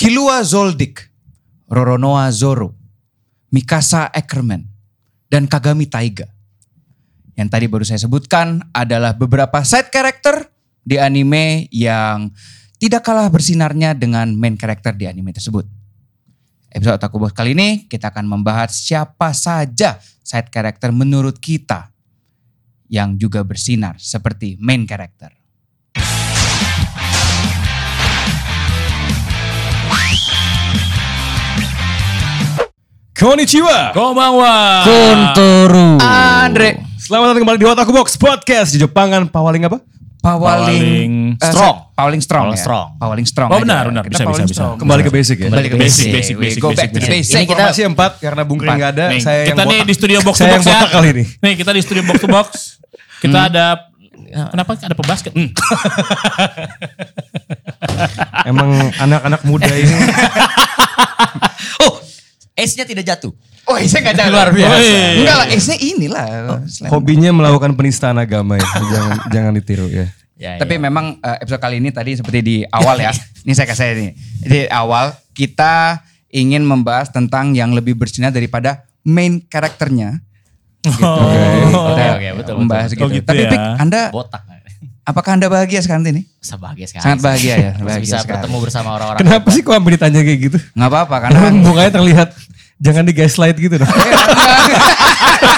Kilua Zoldyck, Roronoa Zoro, Mikasa Ackerman, dan Kagami Taiga. Yang tadi baru saya sebutkan adalah beberapa side character di anime yang tidak kalah bersinarnya dengan main character di anime tersebut. Episode Otaku Box kali ini kita akan membahas siapa saja side character menurut kita yang juga bersinar seperti main character. Konnichiwa. Konbanwa. Kontoru. Andre Selamat datang kembali di Otaku Box Podcast di Jepangan pawaling apa? Pawaling Pawaling strong. Pawaling strong. Pawaling ya. strong. Pawaling strong. Oh, aja. benar, benar. Kita Bisa, bisa, bisa. Kembali ke basic ya. Kembali ke basic. Basic, basic, We go basic, back to basic. basic. Ini kita Masih empat karena Bung Kring nggak ada. Nih, Saya kita yang nih botak. di studio box to box ya. kali ini. Nih kita di studio box to box. Kita ada kenapa ada pebasket? Hmm. Emang anak-anak muda ini. Oh, S-nya tidak jatuh. Oh, saya nggak jalan. Luar biasa. Woi. Enggak lah, esnya inilah. Selain- hobinya melakukan penistaan agama ya. jangan jangan ditiru ya. Ya, Tapi ya. memang eh, episode kali ini tadi seperti di awal ya. ini saya kasih ini. Di awal kita ingin membahas tentang yang lebih bersinar daripada main karakternya. Gitu. Oh. Oke, oke, betul, membahas betul. gitu. Oh, gitu Tapi ya. Pik, Anda botak. apakah Anda bahagia sekarang ini? Bisa bahagia sekali. Sangat bahagia ya, bahagia bisa sekali. bertemu bersama orang-orang. Kenapa sih kok sampai ditanya kayak gitu? Nggak apa-apa karena mukanya terlihat jangan di gaslight gitu dong.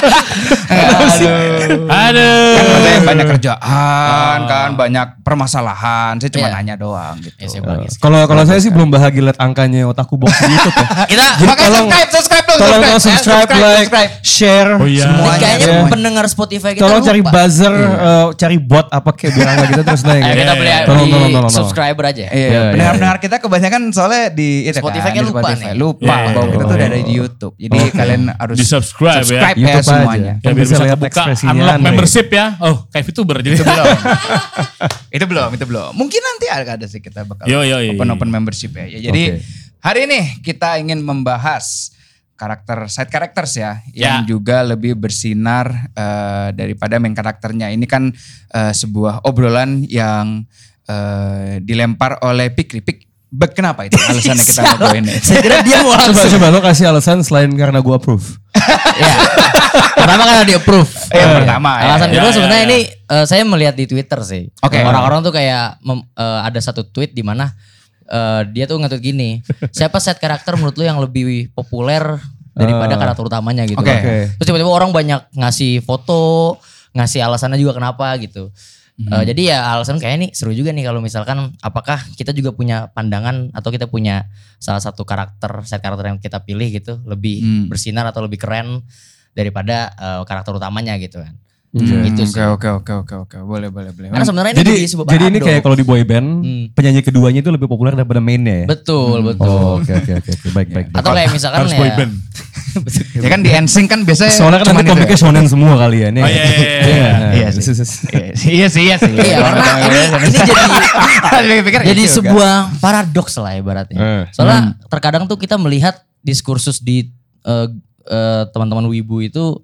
Aduh. Aduh. Kan ada yang banyak kerjaan kan, banyak permasalahan. Saya cuma Iya. nanya doang gitu. Ya, saya bahagia sekali. Kalau kalau saya sih belum bahagia lihat angkanya Otaku Box di YouTube ya. Kita Jadi Makanya tolong- subscribe, subscribe dong, Tolong tolong subscribe, subscribe, like, subscribe. share Oh iya. Semuanya. kayaknya ya. pendengar Spotify kita Tolong cari lupa. buzzer, eh, cari bot apa kayak biar nggak gitu terus naik. Ayo kita beli Tolong, di tolong, tolong, subscriber aja. Iya, Iya, pendengar-pendengar kita kebanyakan soalnya di Spotify kan, lupa nih. Lupa Iya, bahwa iya, kita tuh iya. udah ada di YouTube. Jadi kalian harus Di subscribe ya. subscribe ya, semuanya. aja. Ya biar Bisa bisa lihat buka ekspresinya unlock Andre. membership ya. Oh, kayak VTuber jadi. Itu belum. itu belum, itu belum. Mungkin nanti ada sih kita bakal Yo, yo, yo, open open membership ya. Ya, Jadi Oke. hari ini kita ingin membahas karakter side characters ya, Ya. yang juga lebih bersinar eh, daripada main karakternya. Ini kan eh, sebuah obrolan yang eh, dilempar oleh Pikri. Pik, be- kenapa itu alasannya kita ngobrolin ini? Saya kira dia mau Coba coba lo kasih alasan selain karena gua approve. Ya. Pertama karena di approve. Yang pertama ya. Alasan Ya, kedua ya, sebenarnya ya. ini eh, saya melihat di Twitter sih. Oke. Orang-orang tuh kayak mem- eh, ada satu tweet di mana eh, dia tuh ngetweet gini. Siapa set karakter menurut lu yang lebih populer daripada karakter utamanya gitu. Oke. kan. Oke. Terus tiba-tiba orang banyak ngasih foto, ngasih alasannya juga kenapa gitu. Eh, jadi ya alasan kayak ini seru juga nih kalau misalkan apakah kita juga punya pandangan atau kita punya salah satu karakter set karakter yang kita pilih gitu lebih Hmm. bersinar atau lebih keren daripada eh, karakter utamanya gitu kan. Hmm, Itu sih. Oke oke oke oke oke boleh boleh boleh. Karena sebenarnya ini Jadi jadi sebuah jadi ini kayak kalau di boy band Hmm. penyanyi keduanya itu lebih populer daripada mainnya ya. betul betul. Oh, oke oke oke oke. baik baik. baik. Atau kayak misalkan Harus ya. boy band. ya kan di NSYNC kan biasanya Soalnya kan nanti komiknya ya. shonen semua kali ya. Ini. Oh, iya, iya, iya, iya. Iya sih. Iya sih iya sih. Iya karena ini, ini jadi Jadi pikir jadi gitu, sebuah paradoks lah ibaratnya. Eh. Soalnya terkadang tuh kita melihat diskursus di eh, eh, teman-teman wibu itu.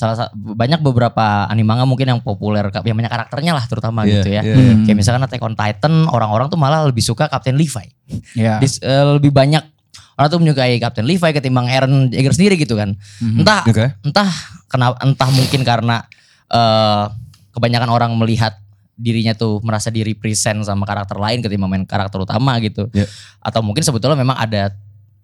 Salah sa- banyak beberapa animanga mungkin yang populer yang banyak karakternya lah terutama Iya, gitu ya. iya, iya. Kayak misalkan Attack on Titan orang-orang tuh malah lebih suka Captain Levi. Iya. Dis- eh, lebih banyak orang tuh menyukai Captain Levi ketimbang Eren Jaeger sendiri gitu kan. Entah Oke. entah kenapa entah mungkin karena eh, kebanyakan orang melihat dirinya tuh merasa diri present sama karakter lain ketimbang main karakter utama gitu. Iya. Atau mungkin sebetulnya memang ada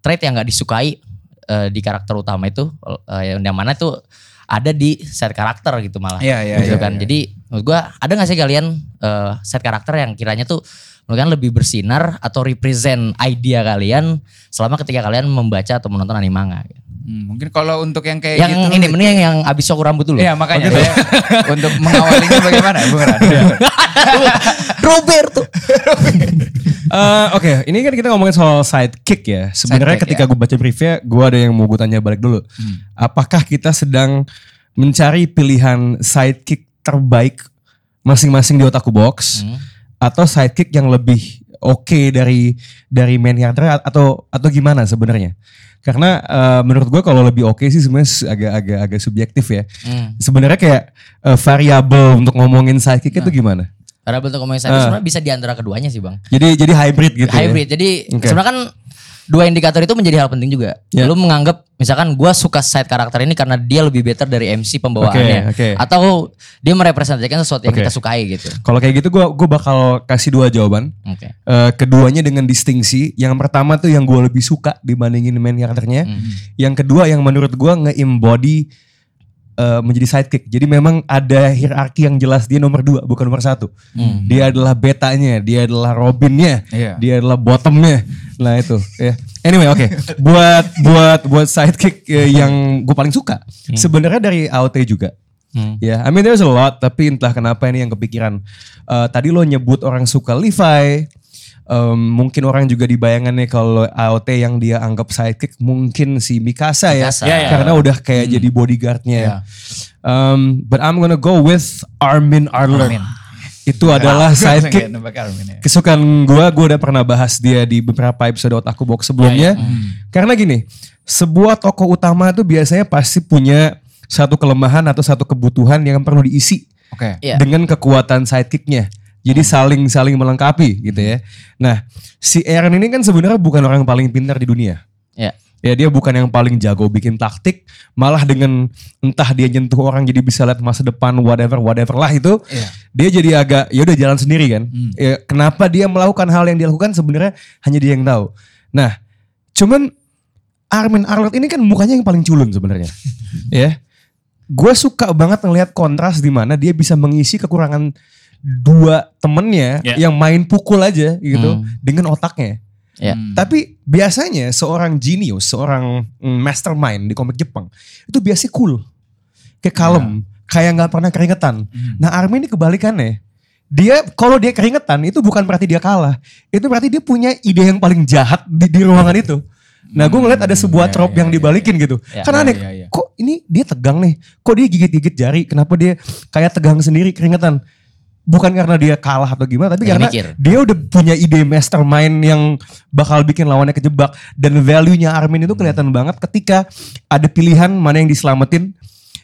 trait yang nggak disukai eh, di karakter utama itu yang yang mana tuh ada di set karakter gitu malah. Iya, iya, gitu iya, kan. iya. Jadi menurut gua ada gak sih kalian eh, set karakter yang kiranya tuh menurut kalian lebih bersinar atau represent idea kalian selama ketika kalian membaca atau menonton animanga. Hmm, mungkin kalau untuk yang kayak yang gitu. ini mending yang, yang abis syukur rambut dulu. Iya makanya saya untuk mengawalinya bagaimana Bung Ran? Roberto. Eh, Oke, ini kan kita ngomongin soal sidekick ya. Sebenarnya ketika ya. gue baca briefnya, gue ada yang mau gue tanya balik dulu. Apakah kita sedang mencari pilihan sidekick terbaik masing-masing di otaku box, Hmm. atau sidekick yang lebih oke dari dari main character atau atau gimana sebenarnya? Karena eh, menurut gue kalau lebih oke sih sebenarnya agak-agak agak subjektif ya. Hmm. Sebenarnya kayak eh, variabel untuk ngomongin sidekick itu gimana? Karena bentuk komedi cyber Ah. sebenarnya bisa di antara keduanya sih bang. Jadi jadi hybrid gitu ya. Hybrid. Jadi Oke. sebenarnya kan dua indikator itu menjadi hal penting juga. Ya. Lu menganggap misalkan gua suka side karakter ini karena dia lebih better dari MC pembawaannya. Oke, oke. Atau dia merepresentasikan sesuatu yang Oke. kita sukai gitu. Kalau kayak gitu gue gue bakal kasih dua jawaban. Oke. Eh, keduanya dengan distingsi. Yang pertama tuh yang gue lebih suka dibandingin main karakternya. Hmm. Yang kedua yang menurut gue nge-embody eh, menjadi sidekick. Jadi memang ada hierarki yang jelas dia nomor dua bukan nomor satu. Hmm. Dia adalah betanya, dia adalah Robinnya, Iya. dia adalah bottomnya. Nah itu. ya. Anyway oke. buat buat buat sidekick eh, yang gue paling suka. Sebenarnya dari AOT juga. Hmm. Ya, I mean there's a lot, tapi entah kenapa ini yang kepikiran. Eh, tadi lo nyebut orang suka Levi, em, mungkin orang juga di bayangannya kalau AOT yang dia anggap sidekick mungkin si Mikasa, ya, Mikasa. Ya, ya. karena udah kayak jadi bodyguardnya. Ya. Um, but I'm gonna go with Armin Arler. Armin. Itu adalah sidekick Armin ya. kesukaan gue, gue udah pernah bahas dia di beberapa episode Otaku Box sebelumnya. Karena gini, sebuah tokoh utama tuh biasanya pasti punya satu kelemahan atau satu kebutuhan yang perlu diisi Oke. Iya. dengan kekuatan sidekicknya. Jadi saling saling melengkapi gitu ya. Nah, si Eren ini kan sebenarnya bukan orang yang paling pintar di dunia. Ya. Ya dia bukan yang paling jago bikin taktik, malah dengan entah dia nyentuh orang jadi bisa lihat masa depan whatever whatever lah itu. Iya. Dia jadi agak ya udah jalan sendiri kan. Ya, kenapa dia melakukan hal yang dia lakukan sebenarnya hanya dia yang tahu. Nah, cuman Armin Arlet ini kan mukanya yang paling culun sebenarnya. ya. Gue suka banget ngelihat kontras di mana dia bisa mengisi kekurangan dua temennya Ya. yang main pukul aja gitu Hmm. dengan otaknya. Ya. Hmm. Tapi biasanya seorang genius, seorang mm, mastermind di komik Jepang itu biasanya cool, kayak kalem, kayak nggak pernah keringetan. Nah Armin ini kebalikannya. Dia kalau dia keringetan itu bukan berarti dia kalah, itu berarti dia punya ide yang paling jahat di, di ruangan itu. Nah gue ngeliat ada sebuah ya, trope ya, yang ya, dibalikin gitu. Ya, Karena ya, aneh, ya, ya. kok ini dia tegang nih, kok dia gigit-gigit jari, kenapa dia kayak tegang sendiri keringetan. Bukan karena dia kalah atau gimana, tapi karena mikir. dia udah punya ide mastermind yang bakal bikin lawannya kejebak dan value-nya Armin itu kelihatan banget ketika ada pilihan mana yang diselamatin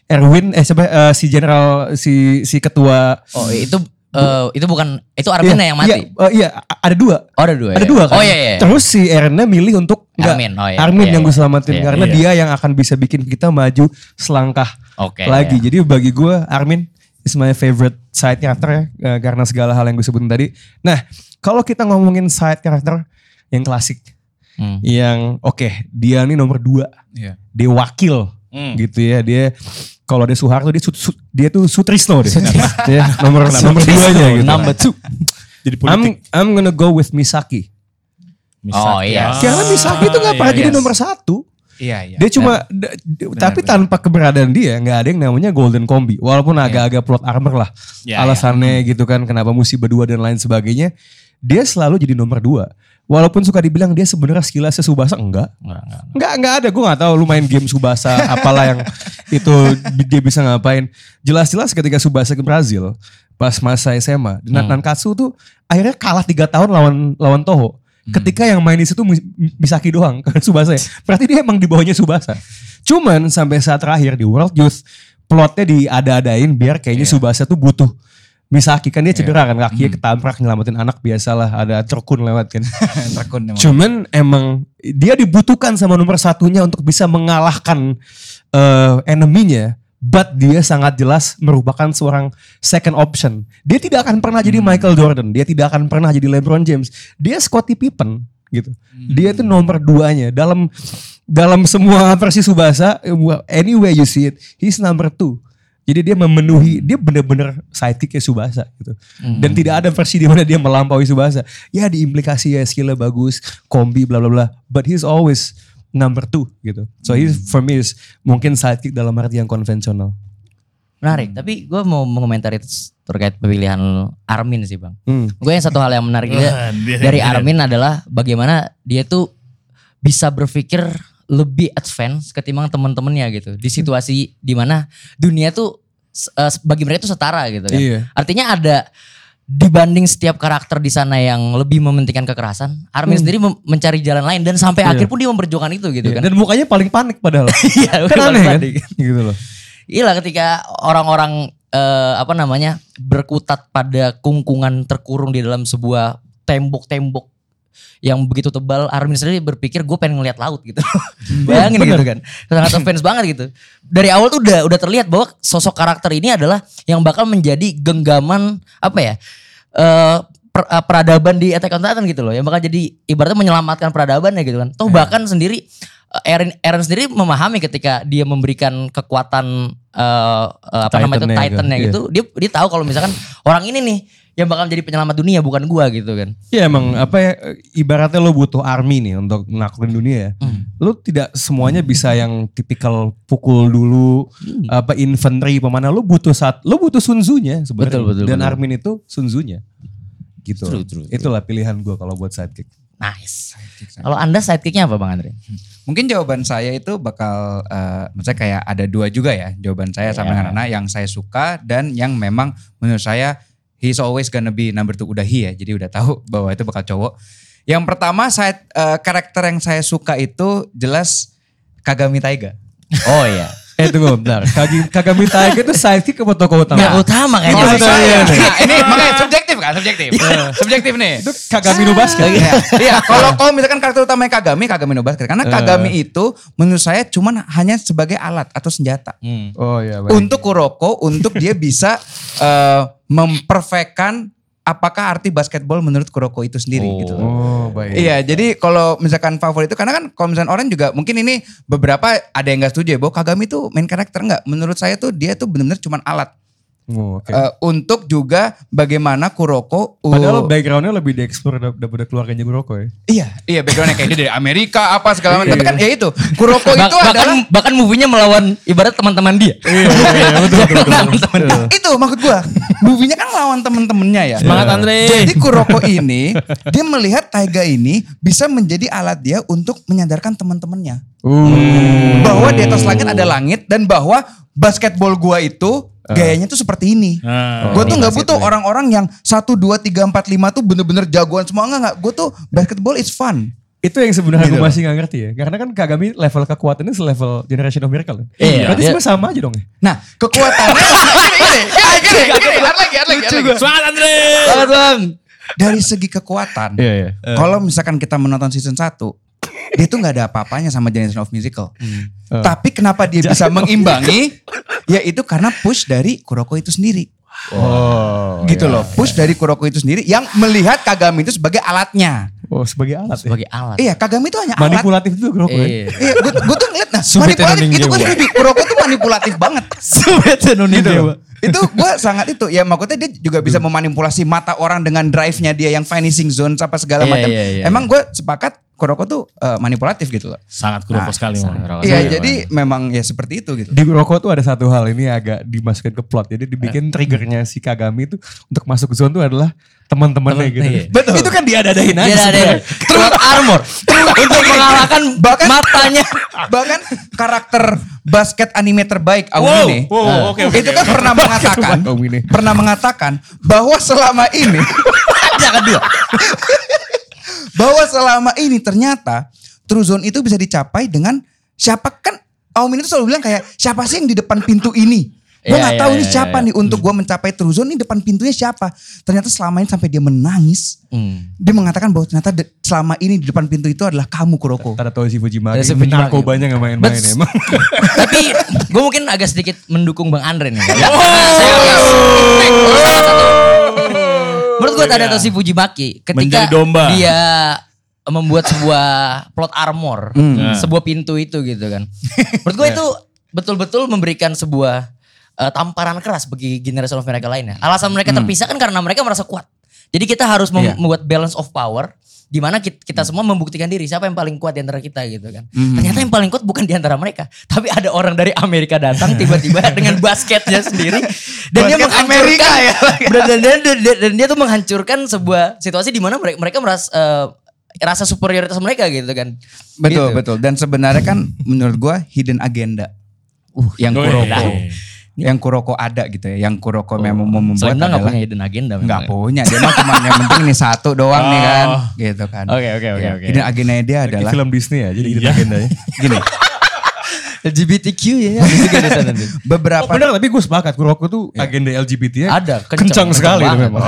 Erwin eh siapa eh, si general si si ketua Oh itu eh, itu bukan itu Arminnya yang mati. Iya, eh, iya, ada dua. Oh ada dua. Ada ya? dua kan. Oh iya iya. Terus si Aaronnya milih untuk enggak, Armin, oh iya. Armin Iya, yang gue iya. selamatin Iya, karena iya. dia yang akan bisa bikin kita maju selangkah Oke. lagi. iya. Jadi bagi gue Armin is my favorite side character ya eh, karena segala hal yang gue sebutin tadi. Nah, kalau kita ngomongin side character yang klasik, Hmm. yang oke dia nih nomor dua, Iya. dia wakil Hmm. gitu ya dia. Kalau dia Soeharto dia su- su- dia tuh Sutrisno deh. ya, nomor nomor duanya gitu. Number two. Jadi I'm politik. I'm gonna go with Misaki. Oh, iya. Karena Misaki itu nggak pernah iya, jadi iya. nomor satu. Iya, iya. Dia cuma, tapi tanpa keberadaan dia nggak ada yang namanya Golden Combi. Walaupun agak-agak plot armor lah. Ya, Alasannya gitu kan, kenapa mesti berdua dan lain sebagainya. Dia selalu jadi nomor dua. Walaupun suka dibilang dia sebenarnya skillnya Subasa enggak. Enggak, enggak. Enggak, enggak ada. Gue gak tahu lu main game Subasa apalah yang itu dia bisa ngapain. Jelas-jelas ketika Subasa ke Brazil pas masa SMA, dan Nankatsu tuh akhirnya kalah tiga tahun lawan lawan Toho. Ketika yang main di situ Mis- Misaki doang kan Subasa ya. Berarti dia emang di bawahnya Subasa. Cuman sampai saat terakhir di World Youth plotnya diada-adain biar kayaknya Subasa tuh butuh Misaki kan dia cedera kan kakinya ketabrak nyelamatin anak biasalah ada terkun lewat kan. Terkun emang. Cuman emang dia dibutuhkan sama nomor satunya untuk bisa mengalahkan eh enemy-nya. But dia sangat jelas merupakan seorang second option. Dia tidak akan pernah jadi Michael Jordan. Dia tidak akan pernah jadi LeBron James. Dia Scottie Pippen gitu. Dia itu nomor duanya dalam dalam semua versi Subasa. Anyway you see it, he's number two. Jadi dia memenuhi, dia bener-bener sidekicknya Subasa gitu. Dan tidak ada versi di mana dia melampaui Subasa. Ya diimplikasi ya skillnya bagus, kombi bla bla bla. But he's always number two gitu. So he for me is mungkin sidekick dalam arti yang konvensional. Menarik, tapi gue mau mengomentari terkait pemilihan Armin sih bang. Hmm. Gue yang satu hal yang menarik juga dari Armin adalah bagaimana dia tuh bisa berpikir lebih advance ketimbang teman-temannya gitu. Di situasi di mana dunia tuh eh, bagi mereka itu setara gitu kan. Iya. Artinya ada dibanding setiap karakter di sana yang lebih mementingkan kekerasan, Armin sendiri mem- mencari jalan lain dan sampai Iya. akhir pun dia memperjuangkan itu gitu Iya, kan. Dan mukanya paling panik padahal. Iya, kan paling aneh kan? gitu loh. Iya lah ketika orang-orang eh, apa namanya berkutat pada kungkungan terkurung di dalam sebuah tembok-tembok yang begitu tebal Armin sendiri berpikir gue pengen ngeliat laut gitu. Bayangin gitu kan. Sangat fans banget gitu. Dari awal tuh udah udah terlihat bahwa sosok karakter ini adalah yang bakal menjadi genggaman apa ya eh per- eh, peradaban di Attack on Titan gitu loh. Yang bakal jadi ibaratnya menyelamatkan peradaban ya gitu kan. Toh bahkan sendiri eh, Eren Eren sendiri memahami ketika dia memberikan kekuatan eh, eh, apa namanya itu Titannya Titannya gitu, gitu. Dia dia tahu kalau misalkan orang ini nih yang bakal menjadi penyelamat dunia bukan gua gitu kan Iya emang apa ya ibaratnya lo butuh army nih untuk naklukin dunia ya. Hmm. Lo tidak semuanya bisa yang tipikal pukul dulu Hmm. apa infanteri pemana lo butuh saat lo butuh Sun Tzu-nya sebenarnya. Betul, betul, Dan betul. Armin itu Sun Tzu-nya. Gitu. True, true, true. Itulah pilihan gue kalau buat sidekick. nice kalau anda sidekicknya apa bang Andre Mungkin jawaban saya itu bakal, eh maksudnya kayak ada dua juga ya jawaban saya sama Iya. dengan anak yang saya suka dan yang memang menurut saya he's always gonna be number two udah he ya, jadi udah tahu bahwa itu bakal cowok. Yang pertama saya eh, karakter yang saya suka itu jelas Kagami Taiga. oh iya Eh tunggu bentar. Kagi, Kagami Taiga itu sidekick apa tokoh utama? yang utama kayaknya Oh, Menurut iya, iya, iya. nah, ini makanya subjektif kan, subjektif. subjektif nih. Itu Kagami no Basket. Iya, iya. Kalau kalau misalkan karakter utamanya Kagami, Kagami no Basket. Karena Kagami itu menurut saya cuman hanya sebagai alat atau senjata. Hmm. Oh iya baik. Untuk Kuroko, untuk dia bisa eh, memperfekkan apakah arti basketball menurut Kuroko itu sendiri Oh. gitu. Oh baik. Iya, jadi kalau misalkan favorit itu karena kan kalau misalkan orang juga mungkin ini beberapa ada yang gak setuju ya bahwa Kagami itu main karakter enggak. Menurut saya tuh dia tuh benar-benar cuman alat Oh, oke. Eh, untuk juga bagaimana Kuroko uh, Padahal backgroundnya lebih dieksplor dar- daripada keluarganya Kuroko ya. Iya, iya backgroundnya kayak dia dari Amerika apa segala macam. Tapi kan ya itu, Kuroko itu bahkan adalah bahkan movie-nya melawan ibarat teman-teman dia. Iya, betul betul betul. Nah, itu maksud gua. Movie-nya kan lawan temen-temennya ya. Semangat Andre. Jadi Kuroko ini dia melihat Taiga ini bisa menjadi alat dia untuk menyadarkan teman-temannya Uh. bahwa di atas langit ada langit dan bahwa basketball gua itu gayanya tuh seperti ini. Nah, Gue tuh ini nggak pasti butuh tuh ya. orang-orang yang satu dua tiga empat lima tuh bener-bener jagoan semua enggak enggak. Gue tuh basketball is fun. Itu yang sebenarnya Gitu gue masih gak ngerti ya. Karena kan Kagami level kekuatannya selevel Generation of Miracle. kan? Iya, Berarti dia- semua sama aja dong ya. Nah kekuatannya gini gini gini gini gini ada lagi lagi lagi. Semangat Andre. Banget bang. Dari segi kekuatan, Iya iya. kalau misalkan kita menonton season 1 dia tuh nggak ada apa-apanya sama Generation of Musical. Hmm. Tapi kenapa dia bisa mengimbangi? Yaitu karena push dari Kuroko itu sendiri. Oh. gitu loh. Push dari Kuroko itu sendiri yang melihat Kagami itu sebagai alatnya. Oh sebagai alat ya. Sebagai alat. Iya, Kagami itu hanya alat. Manipulatif itu Kuroko ya. Iya. Iya, gue, gue tuh ngeliat nah, manipulatif itu gue setuju. Kuroko tuh manipulatif banget. gitu loh. Itu gue sangat itu. Ya maksudnya dia juga bisa memanipulasi mata orang dengan drive-nya dia yang finishing zone apa segala Iya, macam. iya, iya, Emang gue sepakat Kuroko tuh eh, manipulatif gitu loh. Sangat kuroko Nah, sekali. sangat Mon. kuroko. Iya, jadi memang ya seperti itu gitu. Di Kuroko tuh ada satu hal ini agak dimasukkan ke plot. Jadi dibikin triggernya si Kagami itu untuk masuk zone tuh adalah teman-temannya gitu. iya. Betul. Itu kan diada-adain aja. Dia ada sebenarnya. Truth armor untuk mengalahkan Bahkan- matanya. Bahkan karakter basket anime terbaik Wow, Aomine wow, oke, oke, itu oke. kan pernah mengatakan pernah mengatakan bahwa selama ini Ada kedua. Bahwa selama ini ternyata true zone itu bisa dicapai dengan siapa kan Aomine itu selalu bilang kayak siapa sih yang di depan pintu ini Gue Iya, nggak iya, tahu nih iya, siapa iya. nih untuk gue mencapai true zone ini depan pintunya siapa. Ternyata selama ini sampai dia menangis, Hmm. dia mengatakan bahwa ternyata de- selama ini di depan pintu itu adalah kamu Kuroko. Fujimaki. Ada si Fujimaki. Narkobanya gak main-main Bet- emang. Tapi gue mungkin agak sedikit mendukung Bang Andre nih. Oh. Saya salah satu. Menurut gue ada Toshi Fujimaki ketika domba. dia membuat sebuah plot armor, Hmm. sebuah pintu itu gitu kan. Menurut gue itu betul-betul memberikan sebuah eh, tamparan keras bagi generasi of mereka lainnya. Alasan mereka terpisah kan karena mereka merasa kuat. Jadi kita harus mem- Iya. membuat balance of power di mana kita, kita semua membuktikan diri siapa yang paling kuat di antara kita gitu kan. Ternyata yang paling kuat bukan di antara mereka, tapi ada orang dari Amerika datang tiba-tiba dengan basketnya sendiri dan dia Basket menghancurkan Amerika ya. dan, dan, dan, dan- dan dia tuh menghancurkan sebuah situasi di mana mereka mereka merasa eh, rasa superioritas mereka gitu kan. Betul Gitu. betul dan sebenarnya kan menurut gua hidden agenda. Uh, yang Kuroko. Iya. Yang Kuroko ada gitu ya. Yang Kuroko memang mau membuat Selenda nggak adalah punya hidden agenda nggak memang. punya. Dia mah cuma yang penting nih satu doang nih kan. Oh. Gitu kan. Oke oke oke Ya, oke. Hidden agenda dia Di adalah film Disney ya. Jadi gitu Iya. agendanya. gini. LGBTQ ya. Ada sana nih. Beberapa Oh, bener tapi gue sepakat Kuroko tuh agenda LGBT ya Ada, kencang, kencang, kencang sekali banget. memang.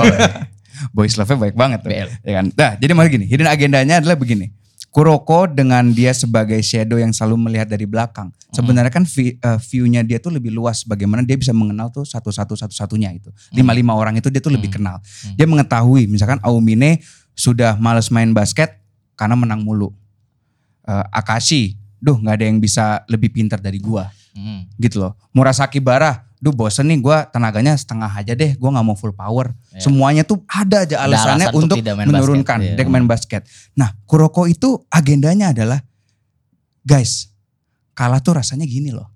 boys love-nya baik banget tuh. BL. Ya kan? Nah, jadi malah gini, hidden agendanya adalah begini. Kuroko dengan dia sebagai shadow yang selalu melihat dari belakang. Sebenarnya kan eh, view-nya dia tuh lebih luas bagaimana dia bisa mengenal tuh satu-satu satu-satunya itu. Lima-lima orang itu dia tuh lebih kenal. Dia mengetahui misalkan Aumine sudah males main basket karena menang mulu. Eh, Akashi, duh nggak ada yang bisa lebih pintar dari gua Hmm. gitu loh. Murasaki Bara, duh bosen nih gue tenaganya setengah aja deh, gue nggak mau full power. Ya. Semuanya tuh ada aja Ada alasannya alasan untuk main menurunkan basket, ya. dek main basket. Nah Kuroko itu agendanya adalah, guys kalah tuh rasanya gini loh.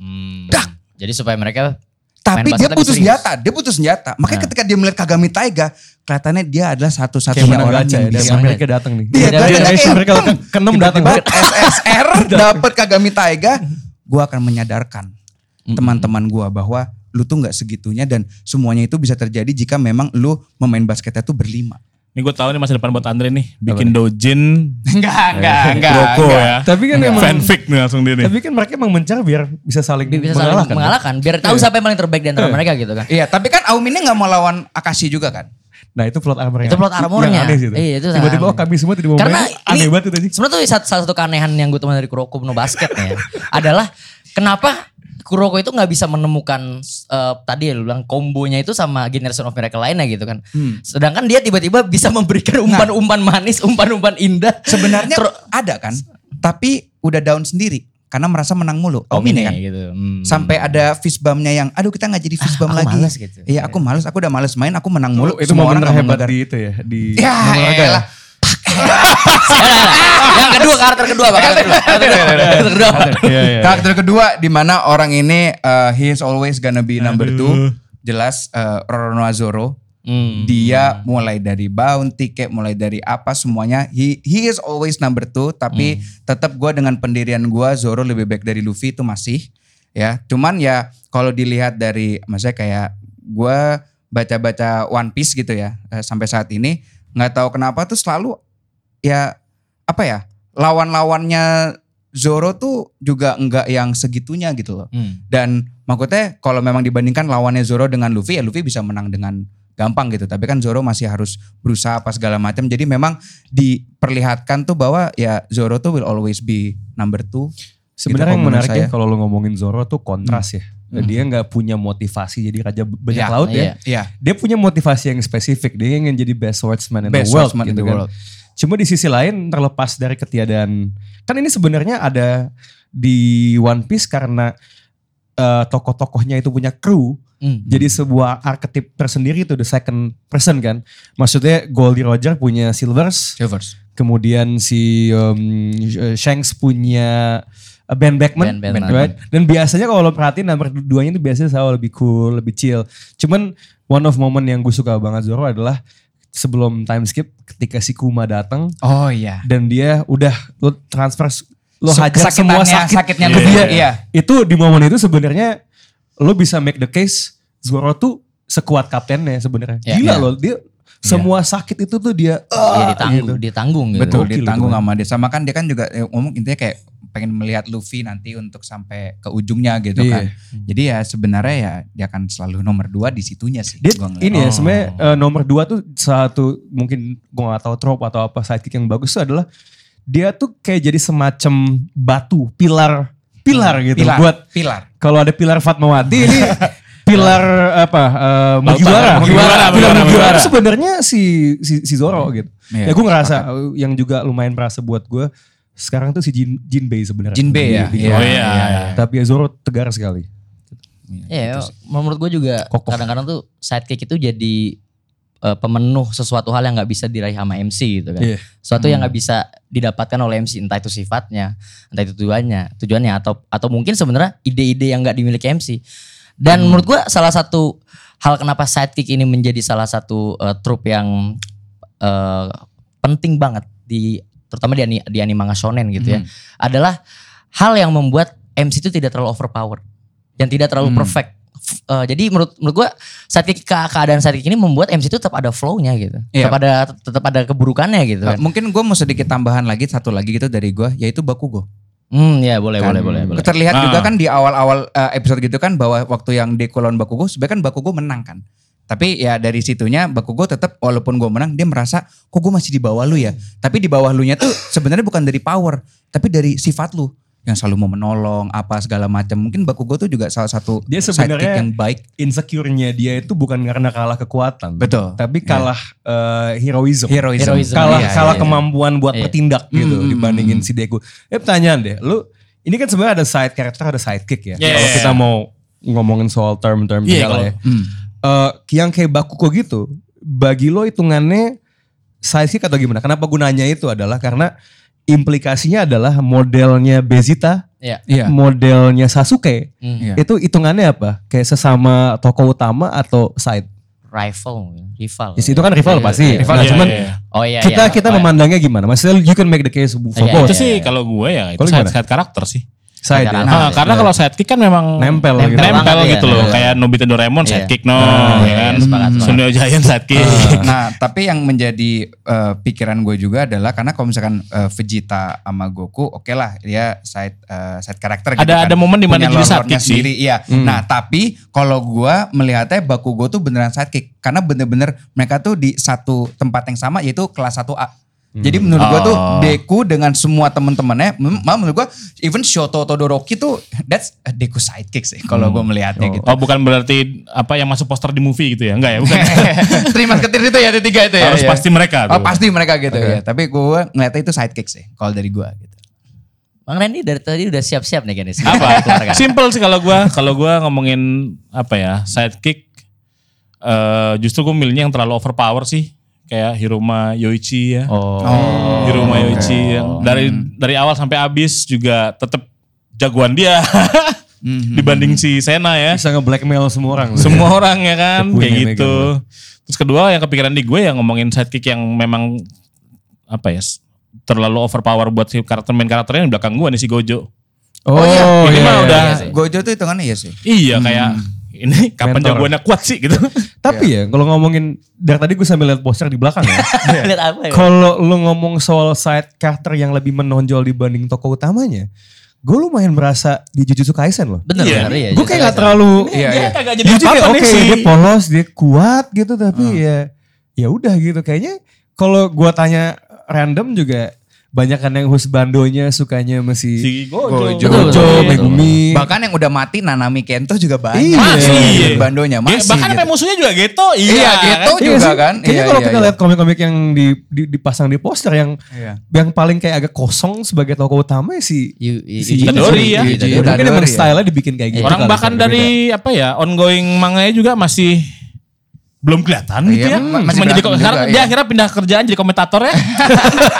Hmm. Jadi supaya mereka Tapi dia putus senjata, dia putus senjata. Makanya Nah. ketika dia melihat Kagami Taiga, kelihatannya dia adalah satu-satunya orang gacha yang ya dari bisa. Amerika datang nih. Iya, Iya, Generation kayak, mereka "Tem, ke keenam datang. SSR dapat Kagami Taiga, gue akan menyadarkan teman-teman gue bahwa lu tuh nggak segitunya dan semuanya itu bisa terjadi jika memang lu memain basketnya tuh berlima. Ini gue tahu nih masa depan buat Andre nih. Bikin dojin. Enggak, enggak, Kuroko ya. Tapi kan emang Fanfic nih langsung dia nih. tapi kan mereka emang mencari biar bisa saling bisa saling mengalahkan. mengalahkan. Biar tahu siapa yang paling terbaik di antara mereka gitu kan. Iya, tapi kan Aumine nggak mau lawan Akashi juga kan? Nah itu plot armor Itu plot armornya. Yang aneh sih itu. Iya, itu Tiba-tiba oh kami semua tidak mau Karena main. Aneh ini banget itu anjing. sebenarnya tuh salah satu keanehan yang gue teman dari Kuroko no Basket ya adalah kenapa Kuroko itu nggak bisa menemukan eh, tadi ya lu bilang kombonya itu sama Generation of Miracle lainnya gitu kan. Hmm. Sedangkan dia tiba-tiba bisa memberikan umpan-umpan manis, umpan-umpan indah. Sebenarnya Ter- ada kan, tapi udah down sendiri karena merasa menang mulu. Aumine kan? gitu. Hmm. Sampai ada fist bump-nya yang aduh kita nggak jadi fist bump aku lagi. males gitu. Iya, aku males, aku udah males main, aku menang mulu. itu Semua momen orang mengejar. di itu ya di Ya, elah. Yang kedua karakter kedua, Pak. Karakter kedua. Karakter kedua. Karakter. Iya iya. Di mana orang ini uh, he is always gonna be number two. Jelas uh, Roronoa Zoro. Hmm. Dia mulai dari bounty kayak mulai dari apa semuanya he he is always number two tapi tetap gua dengan pendirian gua Zoro lebih baik dari Luffy itu masih ya cuman ya kalau dilihat dari maksudnya kayak gua baca-baca One Piece gitu ya eh, sampai saat ini nggak tahu kenapa tuh selalu ya apa ya lawan-lawannya Zoro tuh juga enggak yang segitunya gitu loh Hmm. dan maksudnya kalau memang dibandingkan lawannya Zoro dengan Luffy ya Luffy bisa menang dengan gampang gitu. Tapi kan Zoro masih harus berusaha apa segala macam. Jadi memang diperlihatkan tuh bahwa ya Zoro tuh will always be number two. Sebenarnya Gitu yang menariknya kalau lo ngomongin Zoro tuh kontras ya. Dia nggak punya motivasi jadi raja banyak Ya, laut ya. Iya. Dia punya motivasi yang spesifik. Dia ingin jadi best swordsman in Best the world. swordsman in gitu the kan. Cuma di sisi lain terlepas dari ketiadaan kan ini sebenarnya ada di One Piece karena eh, tokoh-tokohnya itu punya kru. Hmm. Jadi sebuah arketip tersendiri itu the second person kan. Maksudnya Goldie Roger punya Silvers, Silvers. kemudian si um, Shanks punya uh, Ben Beckman, Ben Beckman. right? Dan biasanya kalau lo perhatiin nomor duanya itu biasanya selalu lebih cool, lebih chill. Cuman one of moment yang gue suka banget Zoro adalah sebelum time skip ketika si Kuma datang Oh iya. dan dia udah lo transfer lo So, hajar semua sakit sakitnya ke tuh dia. iya. Itu di momen itu sebenarnya lo bisa make the case Zoro tuh sekuat kaptennya sebenarnya. Ya, Gila ya. loh dia semua sakit itu tuh dia Dia ah, ditanggung, gitu. ditanggung gitu. Betul Gokil ditanggung sama dia. Sama kan dia kan juga eh, ngomong intinya kayak pengen melihat Luffy nanti untuk sampai ke ujungnya gitu Iya. kan. Jadi ya sebenarnya ya dia akan selalu nomor dua di situnya sih. Dia ini ya Oh. sebenarnya eh, nomor dua tuh satu mungkin gue gak tahu trope atau apa sidekick yang bagus tuh adalah dia tuh kayak jadi semacam batu pilar pilar gitu pilar, buat pilar. kalau ada pilar Fatmawati ini pilar apa uh, Mugiwara Mugiwara, pilar Mugiwara, sebenarnya si, si si Zoro gitu Iya, ya gue ngerasa uh, yang juga lumayan merasa buat gue sekarang tuh si Jin Jinbei sebenarnya Jinbei ya. Di- Iya, Oh iya, iya. tapi ya Zoro tegar sekali Iya, menurut gue juga kadang-kadang tuh sidekick itu jadi eh, pemenuh sesuatu hal yang nggak bisa diraih sama MC gitu kan. Iya. Sesuatu yang nggak bisa didapatkan oleh MC entah itu sifatnya, entah itu tujuannya, tujuannya atau atau mungkin sebenarnya ide-ide yang nggak dimiliki MC. Dan menurut gue salah satu hal kenapa sidekick ini menjadi salah satu eh, trope yang eh, penting banget di terutama di, di anime manga shonen gitu ya, adalah hal yang membuat MC itu tidak terlalu overpower dan tidak terlalu Hmm. perfect. Eh, jadi menurut menurut gua sidekick ke- keadaan sidekick ini membuat MC itu tetap ada flow-nya gitu. Iya. Tetap ada tetap ada keburukannya gitu Uh, kan. mungkin gue mau sedikit tambahan lagi satu lagi gitu dari gue yaitu Bakugo. Hmm, ya boleh, Kan. boleh, boleh, boleh. Terlihat Ah. juga kan di awal-awal eh, episode gitu kan bahwa waktu yang Deku lawan Bakugo sebenarnya kan Bakugo menang kan. Tapi ya dari situnya Bakugo tetap walaupun gue menang dia merasa kok gue masih di bawah lu ya. Tapi di bawah lu nya tuh sebenarnya bukan dari power tapi dari sifat lu yang selalu mau menolong apa segala macam. Mungkin Bakugo tuh juga salah satu Dia sidekick sebenarnya yang baik. insecure-nya dia itu bukan karena kalah kekuatan. Betul. Tapi kalah eh, heroism. Heroism. Heroism. kalah Iya, kalah iya. kemampuan buat Iya. bertindak gitu Mm, mm, dibandingin mm. si Deku. Eh pertanyaan deh, lu ini kan sebenarnya ada side character ada sidekick ya. Yeah. Kalau kita mau ngomongin soal term-term Iya, segala kalau- ya. Hmm. Eh, yang kayak Bakugo gitu, bagi lo hitungannya sidekick atau gimana? Kenapa gunanya itu adalah karena implikasinya adalah modelnya Bezita, Iya. Iya. modelnya Sasuke. Hmm. Iya. Itu hitungannya apa? Kayak sesama tokoh utama atau side? Rival, rival. Di situ kan rival Iya, pasti. iya. Nah, Iya, cuman iya, iya. Oh iya, kita iya. kita Oh, memandangnya gimana? Maksudnya you can make the case for Iya, both. Itu sih kalau gue ya itu Kalau side, side karakter sih. Side ya. Karena- Ah, iya, karena iya. kalau sidekick kan memang Nempel Nempel gitu. nempel gitu ya. loh. Iya. Kayak Nobita Doraemon Iya. sidekick no, Ah, ya iya, kan. sepakat, sepakat. Suneo Giant sidekick. Nah, tapi yang menjadi eh, pikiran gue juga adalah karena kalau misalkan eh, Vegeta sama Goku, oke lah dia side eh, side karakter gitu Ada- kan. ada momen di mana jadi sidekick sih. sendiri, Iya. Nah, tapi kalau gue melihatnya Bakugo tuh beneran sidekick karena bener-bener mereka tuh di satu tempat yang sama yaitu kelas 1A. Jadi menurut gue tuh Oh. Deku dengan semua temen-temennya, malah menurut gue even Shoto Todoroki tuh that's a Deku sidekick sih kalau gue melihatnya gitu. Oh bukan berarti apa yang masuk poster di movie gitu ya? Enggak ya, bukan. Terima ketir itu ya, tiga itu ya. Harus ya. pasti mereka Oh tuh. pasti mereka gitu ya. Tapi gue ngeliatnya itu sidekick sih. Kalau dari gue gitu. Bang Randy dari tadi udah siap-siap nih kayaknya. apa? Simple sih kalau gua. Kalau gua ngomongin apa ya sidekick, eh justru gue milihnya yang terlalu overpower sih. Kayak Hiruma Yoichi ya. Oh. Hiruma Yoichi yang dari dari awal sampai habis juga tetap jagoan dia dibanding si Sena ya. Bisa nge-blackmail semua orang. Semua orang ya kan kayak gitu. Terus kedua yang kepikiran di gue yang ngomongin sidekick yang memang apa ya terlalu overpower buat si karakter main karakternya yang di belakang gue nih si Gojo. Oh, iya. Ini mah udah iya sih. Gojo tuh hitungannya iya sih. iya kayak ini kapan Mentor. jagoannya kuat sih gitu. Tapi ya kalau ngomongin dari tadi gue sambil lihat poster di belakang ya. Lihat apa ya? kalau lu ngomong soal side character yang lebih menonjol dibanding tokoh utamanya, gue lumayan merasa di Jujutsu Kaisen loh. Bener, Iya. bener iya. gue kayak gak terlalu Iya, Dia iya. kagak jadi dia tuh kayak apa-apa oke nih si dia polos dia kuat gitu tapi ya ya udah gitu kayaknya kalau gua tanya random juga banyak kan yang husbandonya sukanya masih si Gojo. Gojo. Gojo, betul. Megumi. Bahkan yang udah mati Nanami Kento juga banyak. Iya. Masih. Iya. Masih. bahkan gitu. sampai musuhnya juga Geto. Iya, Iya, Geto kan? Iya juga sih. kan? Kayaknya Iya, kalau iya, kita iya. lihat komik-komik yang di, di- dipasang di poster yang Iya. yang paling kayak agak kosong sebagai tokoh utama ya si Yu- si Itadori ya. Itadori. Mungkin emang Itadori ya. style-nya dibikin kayak gitu. Orang bahkan dari apa ya ongoing manganya juga masih belum kelihatan gitu Iya, ya. ma- masih jadi sekarang juga, dia iya. akhirnya pindah kerjaan jadi komentator ya.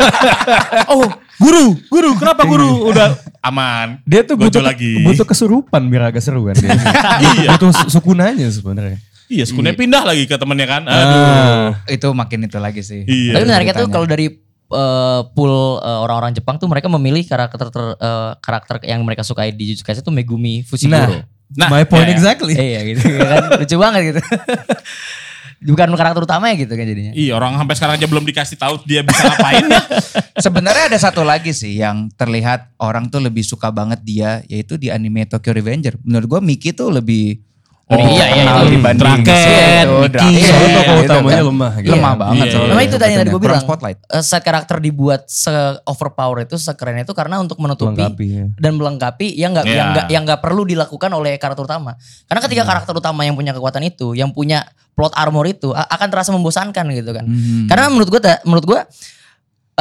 oh, guru, guru, kenapa guru? Udah aman. dia tuh butuh lagi. butuh kesurupan biar agak seru kan dia. Iya. butuh su- sukunanya sebenarnya. Iya, sekunnya pindah lagi ke temennya kan. Aduh. Ah. Itu makin itu lagi sih. Iya. Tapi menariknya tuh kalau dari eh, pool eh, orang-orang Jepang tuh mereka memilih karakter ter- eh, karakter yang mereka sukai di Jujutsu Kaisen tuh Megumi Fushiguro. Nah, My point ya, ya. exactly. Iya gitu ya kan lucu banget gitu. Bukan karakter utamanya gitu kan jadinya. Iya, orang sampai sekarang aja belum dikasih tahu dia bisa ngapain ya. Sebenarnya ada satu lagi sih yang terlihat orang tuh lebih suka banget dia yaitu di anime Tokyo Revenger. Menurut gua Miki tuh lebih Oh, lebih iya, iya, itu. dibanding Draken, si itu, Miki. Draken, Soalnya tokoh utamanya lemah gitu. Lemah Iya. banget. Iya, soalnya. Memang itu tadi yang tadi gue bilang. spotlight. eh, Set karakter dibuat se overpower itu sekeren itu karena untuk menutupi Melengkapi ya. dan melengkapi yang nggak Iya. yang nggak yang nggak perlu dilakukan oleh karakter utama. Karena ketika karakter utama yang punya kekuatan itu, yang punya plot armor itu akan terasa membosankan gitu kan. Hmm. Karena menurut gue menurut gue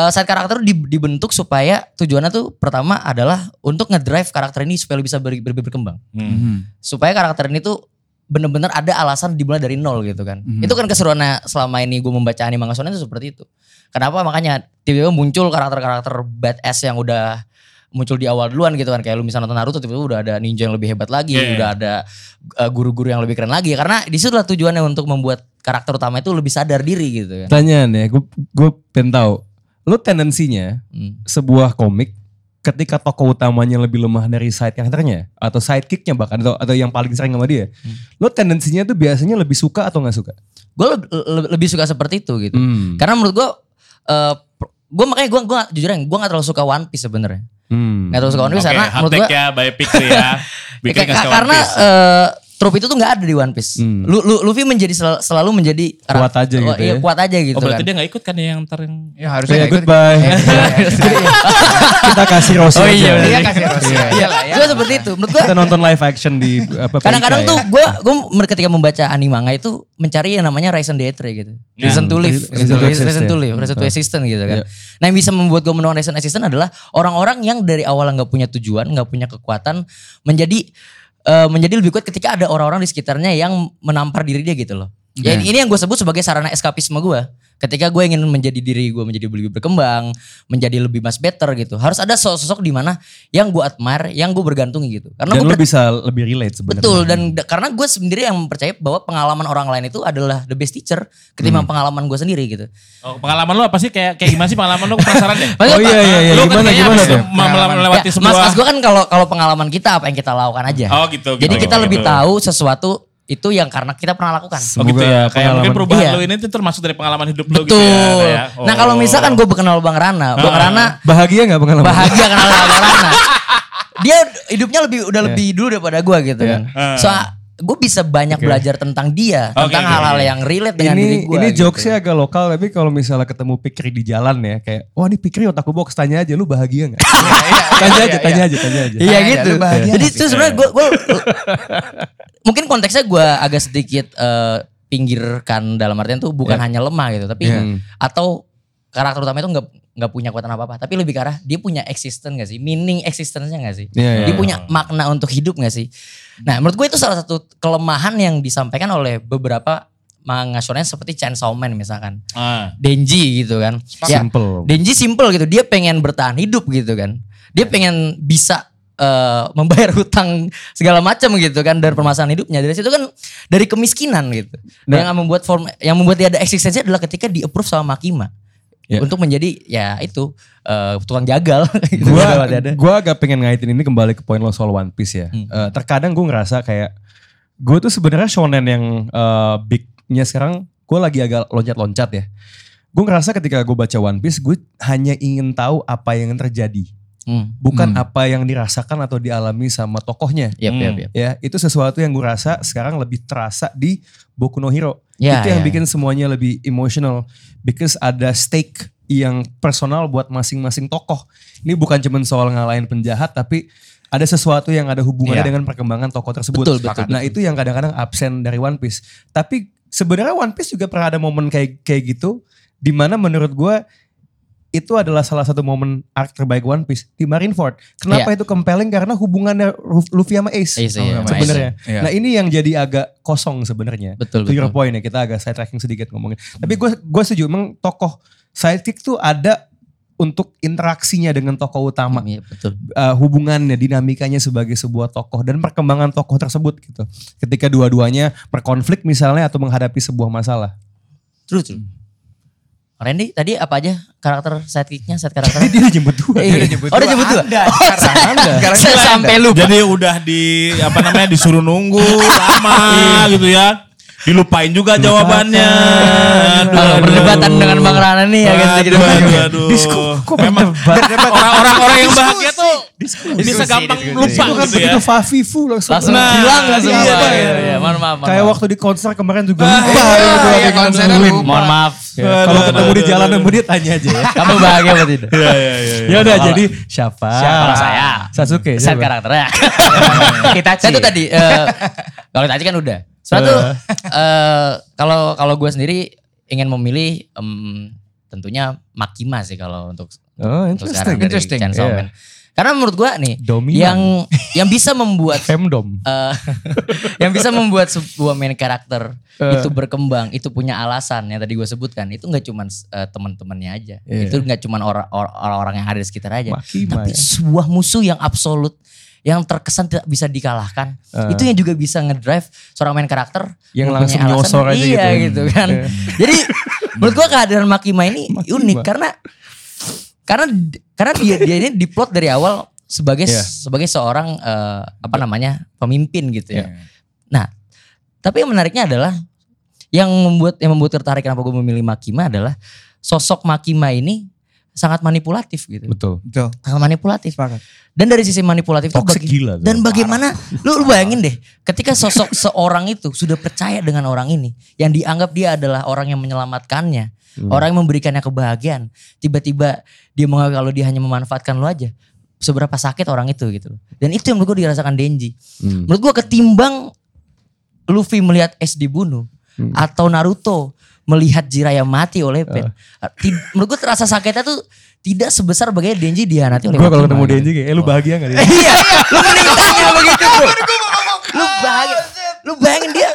set karakter di- dibentuk supaya tujuannya tuh pertama adalah untuk ngedrive karakter ini supaya bisa ber- ber- berkembang. Hmm. Mhm. Supaya karakter ini tuh bener-bener ada alasan dimulai dari nol gitu kan. Mhm. Itu kan keseruannya selama ini gue membaca anime manga shonen itu seperti itu. Kenapa makanya tiba-tiba muncul karakter-karakter badass yang udah muncul di awal duluan gitu kan kayak lu misalnya nonton Naruto tiba-tiba udah ada ninja yang lebih hebat lagi, Iya. udah ada uh, guru-guru yang lebih keren lagi karena di situlah tujuannya untuk membuat karakter utama itu lebih sadar diri gitu kan. Pertanyaan ya, gue gue pengen tahu. Lu tendensinya Hmm. sebuah komik ketika tokoh utamanya lebih lemah dari side karakternya atau sidekicknya bahkan atau, atau yang paling sering sama dia, lu tendensinya tuh biasanya lebih suka atau nggak suka? Gue lebih suka seperti itu gitu. Hmm. Karena menurut gue, gue makanya gue gua, jujur aja, gue gak terlalu suka One Piece sebenarnya. Hmm. Nggak tahu suka One Piece Oke, karena menurut gue ya, by Pikri ya. Nggak One karena Piece. Trope itu tuh nggak ada di One Piece. Hmm. Lu, lu- Luffy menjadi sel- selalu menjadi Kuat aja oh, gitu iya, ya. kuat aja gitu Oh berarti kan. dia gak ikut kan ya yang ntar yang... Ya harusnya Ya, nggak ikut. goodbye. Eh, iya, Kita kasih Rossi Oh aja. iya, kasih Rossi aja lah ya. Cuma seperti itu. Menurut gua Kita nonton live action di apa kadang-kadang PIK tuh ya. gue gue ketika membaca anime manga itu mencari yang namanya reason d'etre gitu. Ya. Reason to live, Reason to exist, reason to ya. live, reason to existence gitu kan. Ya. Nah yang bisa membuat gue menemukan reason existence adalah orang-orang yang dari awal nggak punya tujuan, nggak punya kekuatan, menjadi eh, menjadi lebih kuat ketika ada orang-orang di sekitarnya yang menampar diri dia gitu loh. Ya ini, ini yang gue sebut sebagai sarana eskapisme gue. Ketika gue ingin menjadi diri gue menjadi lebih berkembang, menjadi lebih mas better gitu. Harus ada sosok di mana yang gue admire, yang gue bergantungi gitu. Karena Dan gue lu bisa lebih relate sebenarnya. Betul dan da- karena gue sendiri yang percaya bahwa pengalaman orang lain itu adalah the best teacher ketimbang Hmm. pengalaman gue sendiri gitu. Oh, pengalaman lu apa sih? Kayak kayak gimana sih pengalaman lu? Aku penasaran deh. Maksudnya Oh iya iya iya Lu kan gimana gimana tuh? melewati Ya, sebuah... mas, mas gue kan kalau kalau pengalaman kita apa yang kita lakukan aja. Oh gitu. Jadi gitu, kita gitu. lebih tahu sesuatu itu yang karena kita pernah lakukan. Oh gitu ya. Kayak mungkin perubahan Iya. lu ini tuh termasuk dari pengalaman hidup Betul. gitu ya. kayak. Nah kalau Oh. misalkan gue kenal Bang Rana, Bang Ah. Rana Bahagia nggak pengalaman? bahagia kenal Bang Rana. Dia hidupnya lebih udah lebih dulu daripada gue gitu kan. Ah. So gue bisa banyak belajar tentang dia, Oke, tentang hal-hal yang relate dengan diri ini gue. ini jokesnya agak lokal tapi kalau misalnya ketemu Pikri di jalan ya kayak wah ini Pikri otakku box tanya aja lu bahagia nggak? tanya aja tanya aja tanya aja. Iya Tanya aja, gitu. lu bahagia Jadi itu sebenarnya gue mungkin konteksnya gue agak sedikit eh, pinggirkan dalam artian tuh bukan Ya. hanya lemah gitu, tapi Iya. atau karakter utama itu nggak nggak punya kekuatan apa apa, tapi lebih ke arah dia punya existence gak sih, meaning existence-nya gak sih? Iya, iya. Dia punya makna untuk hidup gak sih? Nah menurut gue itu salah satu kelemahan yang disampaikan oleh beberapa manga shonen seperti Chainsaw Man misalkan. Ah. Denji gitu kan. Ya, Simple. Denji simple gitu. Dia pengen bertahan hidup gitu kan. Dia pengen bisa eh, membayar hutang segala macam gitu kan dari permasalahan hidupnya. Dari situ kan dari kemiskinan gitu. Nah. yang membuat form yang membuat dia ada eksistensi adalah ketika di approve sama Makima. Ya. Untuk menjadi ya itu eh, tukang jagal gitu. gua gua agak pengen ngaitin ini kembali ke poin lo soal One Piece ya. Hmm. Eh, terkadang gue ngerasa kayak gue tuh sebenarnya shonen yang eh, bignya sekarang gue lagi agak loncat-loncat ya. Gue ngerasa ketika gue baca One Piece gue hanya ingin tau apa yang terjadi, Hmm. bukan Hmm. apa yang dirasakan atau dialami sama tokohnya. Yap, Hmm. yap, yap. Ya itu sesuatu yang gue rasa sekarang lebih terasa di Boku no Hero. Ya, itu yang ya. bikin semuanya lebih emotional because ada stake yang personal buat masing-masing tokoh. Ini bukan cuma soal ngalahin penjahat tapi ada sesuatu yang ada hubungannya Iya. dengan perkembangan tokoh tersebut. Betul, betul, Nah, itu yang kadang-kadang absen dari One Piece. Tapi sebenarnya One Piece juga pernah ada momen kayak kayak gitu di mana menurut gua itu adalah salah satu momen arc terbaik One Piece di Marineford. Kenapa itu compelling? Karena hubungannya Luffy sama Ace. Ace, iya, sama sebenarnya. Iya. Nah ini yang jadi agak kosong sebenarnya. Betul, To your betul. point ya kita agak side tracking sedikit ngomongin. Tapi gue gue setuju emang tokoh sidekick tuh ada untuk interaksinya dengan tokoh utama, Iya, betul. Uh, hubungannya, dinamikanya sebagai sebuah tokoh dan perkembangan tokoh tersebut gitu. Ketika dua-duanya berkonflik misalnya atau menghadapi sebuah masalah. True, true. Randy tadi apa aja karakter sidekicknya, side karakternya? Dia udah nyebut dua. Iya. udah nyebut oh, udah dua. dua. Oh, sekarang saya- Anda. Sekarang saya Anda. sampai lupa. Jadi udah di apa namanya disuruh nunggu lama gitu ya. Dilupain juga jawabannya. Aduh, Kalau aduh. perdebatan dengan Bang Rana nih agak sedikit Aduh, berbeda. aduh, kok Memang berdebat? orang-orang yang bahagia tuh bisa Diskusi, gampang diskusi. lupa Itu kan gitu ya. begitu Fafifu langsung. Langsung Nah, hilang langsung. iya, iya, iya, iya. Mohon maaf. Kayak waktu di konser kemarin juga Ah, lupa. iya, gitu, iya, konsernya nungguin. lupa. Mohon maaf. Ya, Kalau ketemu di jalan sama dia tanya aja ya. Kamu bahagia apa tidak? Iya, iya, iya. Ya udah jadi siapa? Siapa saya? Sasuke. Set karakternya. Kita Saya tuh tadi eh, kalau tadi kan udah. Sebenarnya tuh eh, kalau kalau gue sendiri ingin memilih em, tentunya Makima sih kalau untuk Oh, untuk sekarang dari Chainsaw Iya. Man. Karena menurut gue nih Dominan. yang yang bisa membuat Femdom. eh, yang bisa membuat sebuah main karakter Eh. itu berkembang, itu punya alasan yang tadi gue sebutkan, itu nggak cuman eh, teman-temannya aja, Iya. itu nggak cuman orang- orang- orang-orang yang ada di sekitar aja, Makima tapi ya. sebuah musuh yang absolut, yang terkesan tidak bisa dikalahkan, Eh. itu yang juga bisa ngedrive seorang main karakter Yang langsung nyosor aja iya, gitu. gitu kan. Iya. Jadi menurut gue kehadiran Makima ini Makima. unik karena karena karena dia dia ini diplot dari awal sebagai Iya. sebagai seorang eh, apa namanya pemimpin gitu ya. Iya. Nah, tapi yang menariknya adalah yang membuat yang membuat tertarik kenapa gue memilih Makima adalah sosok Makima ini sangat manipulatif gitu. Betul. Betul. Sangat manipulatif. Sepakat. Dan dari sisi manipulatif itu Toxic bagi- gila tuh. Dan bagaimana lu, lu bayangin deh, ketika sosok seorang itu sudah percaya dengan orang ini, yang dianggap dia adalah orang yang menyelamatkannya, Hmm. orang yang memberikannya kebahagiaan, tiba-tiba dia menganggap kalau dia hanya memanfaatkan lu aja, seberapa sakit orang itu gitu. loh. Dan itu yang menurut gue dirasakan Denji. Hmm. Menurut gue ketimbang Luffy melihat Ace dibunuh Hmm. atau Naruto melihat Jiraiya mati oleh Pain. Ah. Ti- menurut gue terasa sakitnya tuh tidak sebesar bagaimana Denji dihanati oleh Gue kalau ketemu. Denji kayak, eh lu bahagia gak dia? Iya, lu mending tanya begitu bro. Lu bahagia, lu bayangin dia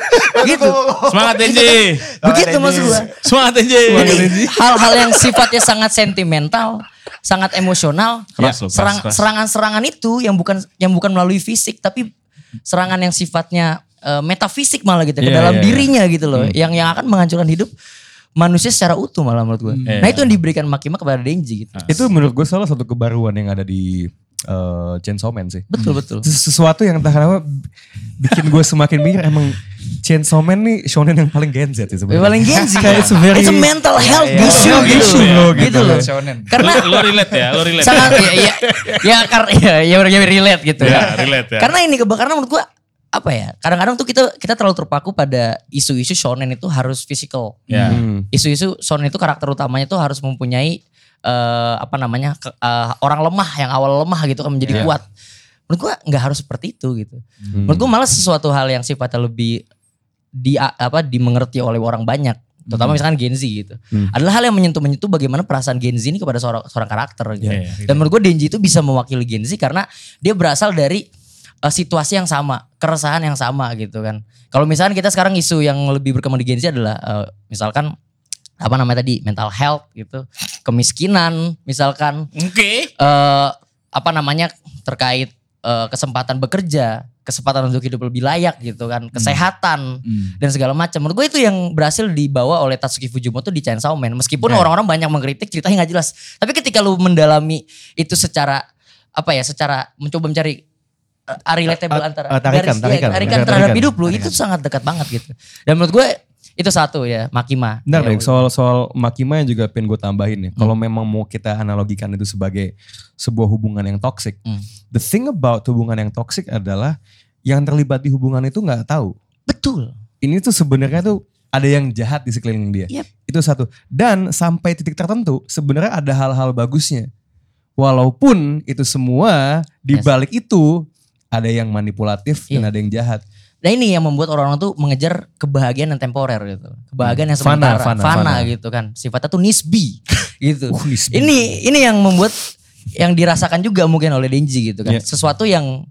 gitu. Semangat Denji. Begitu maksud gua. Semangat. Jadi hal-hal yang sifatnya sangat sentimental, sangat emosional, Keras serang- keras. serangan-serangan itu yang bukan yang bukan melalui fisik tapi serangan yang sifatnya eh, metafisik malah gitu ke Iya, dalam iya, iya. dirinya gitu loh, yang yang akan menghancurkan hidup manusia secara utuh malah menurut gua. Iya. Nah itu yang diberikan Makima kepada Denji gitu. Itu menurut gue salah satu kebaruan yang ada di eh, Chainsaw Man sih. Betul betul. Itu sesuatu yang entah kenapa bikin gue semakin mikir emang Chainsaw Man nih shonen yang paling Gen Z ya sebenarnya. Paling Genji. Kayak it's very- It's a mental health Iya, iya. issue gitu. issue loh. loh, Gitu gitu. loh. Shonen. Karena lu relate ya, lu relate. sangat ya ya ya karena ya, ya udah relate gitu Ya, ya. relate ya. Karena ini karena menurut gua apa ya? Kadang-kadang tuh kita kita terlalu terpaku pada isu-isu shonen itu harus physical. Ya. Hmm. Isu-isu shonen itu karakter utamanya tuh harus mempunyai eh, apa namanya? ke- eh, orang lemah yang awal lemah gitu kan menjadi Iya. kuat. Menurut gua nggak harus seperti itu gitu. Hmm. Menurut gua malah sesuatu hal yang sifatnya lebih di apa dimengerti oleh orang banyak terutama misalkan Gen Z gitu. Hmm. Adalah hal yang menyentuh-menyentuh bagaimana perasaan Gen Z ini kepada seorang seorang karakter gitu. Iya, iya. Dan menurut gue Denji itu bisa mewakili Gen Z karena dia berasal dari eh, situasi yang sama, keresahan yang sama gitu kan. Kalau misalkan kita sekarang isu yang lebih berkembang di Gen Z adalah eh, misalkan apa namanya tadi mental health gitu, kemiskinan misalkan Oke. eh apa namanya terkait eh, kesempatan bekerja, kesempatan untuk hidup lebih layak gitu kan, kesehatan Hmm. dan segala macam. Menurut gue itu yang berhasil dibawa oleh Tatsuki Fujimoto di Chainsaw Man. Meskipun Ya. orang-orang banyak mengkritik ceritanya nggak jelas. Tapi ketika lu mendalami itu secara apa ya, secara mencoba mencari uh, relatable Uh, antara uh, tarikan, garis- tarikan, ya, tarikan tarikan, terhadap tarikan. hidup lu itu sangat dekat banget gitu. Dan menurut gue itu satu ya Makima. Benar Ya, soal soal Makima yang juga pengen gue tambahin ya. Kalau memang mau kita analogikan itu sebagai sebuah hubungan yang toxic, Hmm. the thing about hubungan yang toxic adalah yang terlibat di hubungan itu nggak tahu. Betul. Ini tuh sebenarnya tuh ada yang jahat di sekeliling dia. Yep. Itu satu. Dan sampai titik tertentu sebenarnya ada hal-hal bagusnya. Walaupun itu semua di Yes. balik itu ada yang manipulatif dan Iya. ada yang jahat. Nah ini yang membuat orang-orang tuh mengejar kebahagiaan yang temporer gitu. Kebahagiaan yang Fana, sementara. fana, Fana, fana. gitu kan. Sifatnya tuh nisbi gitu. Uh, nisbi. Ini ini yang membuat yang dirasakan juga mungkin oleh Denji gitu kan. Iya. Sesuatu yang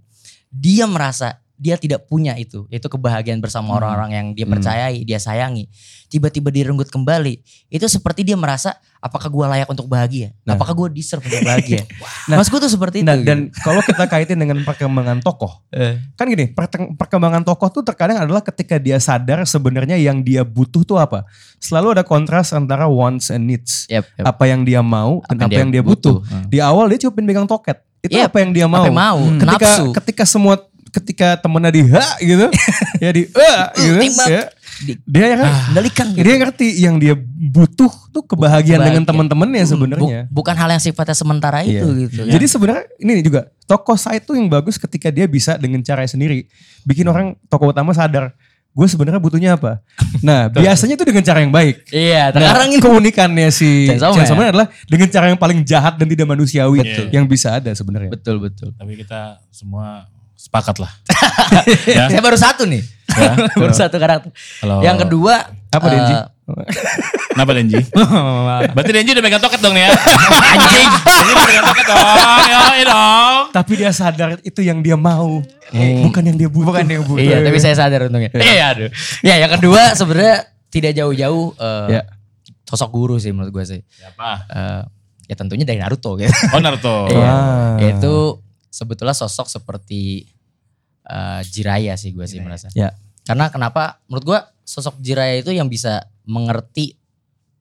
dia merasa dia tidak punya itu, itu kebahagiaan bersama Hmm. orang-orang yang dia percayai, dia sayangi. Tiba-tiba direnggut kembali. Itu seperti dia merasa apakah gua layak untuk bahagia? Nah. Apakah gua deserve untuk bahagia? Nah, Mas gue tuh seperti Nah, itu. dan kalau kita kaitin dengan perkembangan tokoh, gitu. kan gini, perkembangan tokoh tuh terkadang adalah ketika dia sadar sebenarnya yang dia butuh tuh apa. Selalu ada kontras antara wants and needs. Yep, yep. Apa yang dia mau dan apa, yang dia butuh. Hmm. Di awal dia cuma pegang toket. Itu Yep, apa yang dia mau. apa yang mau, Ketika nafsu. ketika semua ketika temennya di ha gitu, ya di eh gitu, ya, Di- dia yang Kendalikan gitu. dia ngerti yang dia butuh tuh kebahagiaan Kebahagiaan. dengan teman-temannya sebenarnya. Bu- bukan hal yang sifatnya sementara Iya. itu gitu. kan. Jadi sebenarnya ini juga tokoh side tuh yang bagus ketika dia bisa dengan caranya sendiri bikin orang tokoh utama sadar gue sebenarnya butuhnya apa. Nah biasanya itu dengan cara yang baik. Iya, Nah, sekarang ini keunikannya si Chainsaw Man adalah dengan cara yang paling jahat dan tidak manusiawi Betul. yang bisa ada sebenarnya. betul betul. Tapi kita semua sepakat lah. ya. Saya baru satu nih. Ya. baru satu karakter. Kalau Yang kedua Apa Denji? eh, Kenapa Denji? Berarti Denji udah pegang toket dong nih ya. anjing. Denji udah pegang toket dong. Ya, ya dong. Tapi dia sadar itu yang dia mau, bukan yang dia butuh. Bukan yang butuh. iya, tapi saya sadar untungnya. Iya, aduh. Ya, yang kedua sebenarnya tidak jauh-jauh eh, Ya. sosok guru sih menurut gue sih. Siapa? Eh, ya tentunya dari Naruto gitu. Oh Naruto. Iya. Ah. Itu sebetulnya sosok seperti eh, Jiraya sih gue sih merasa. Ya. Karena kenapa? Menurut gue sosok Jiraya itu yang bisa mengerti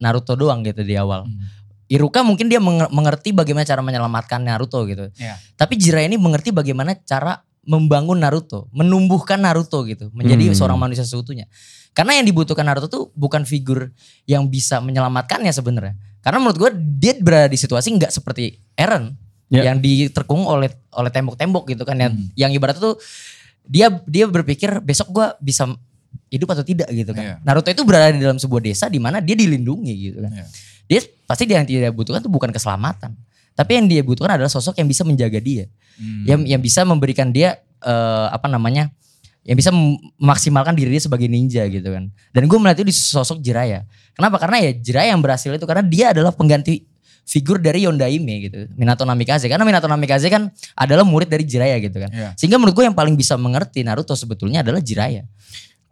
Naruto doang gitu di awal. Hmm. Iruka mungkin dia menger- mengerti bagaimana cara menyelamatkan Naruto gitu. Iya. Tapi Jiraiya ini mengerti bagaimana cara membangun Naruto, menumbuhkan Naruto gitu, menjadi Hmm. seorang manusia seutuhnya. Karena yang dibutuhkan Naruto tuh bukan figur yang bisa menyelamatkannya sebenarnya. Karena menurut gue dia berada di situasi nggak seperti Eren Ya. yang diterkung oleh oleh tembok-tembok gitu kan yang Hmm. yang ibarat tuh dia dia berpikir besok gue bisa hidup atau tidak gitu kan. Iya. Naruto itu berada di dalam sebuah desa di mana dia dilindungi gitu kan. Iya. Dia pasti dia yang tidak butuhkan tuh bukan keselamatan, tapi yang dia butuhkan adalah sosok yang bisa menjaga dia, Hmm. yang yang bisa memberikan dia eh, apa namanya, yang bisa mem- memaksimalkan diri dia sebagai ninja gitu kan. Dan gue melihat itu di sosok Jiraya. Kenapa? Karena ya Jiraya yang berhasil itu karena dia adalah pengganti figur dari Yondaime gitu, Minato Namikaze. Karena Minato Namikaze kan adalah murid dari Jiraya gitu kan. Iya. Sehingga menurut gue yang paling bisa mengerti Naruto sebetulnya adalah Jiraya.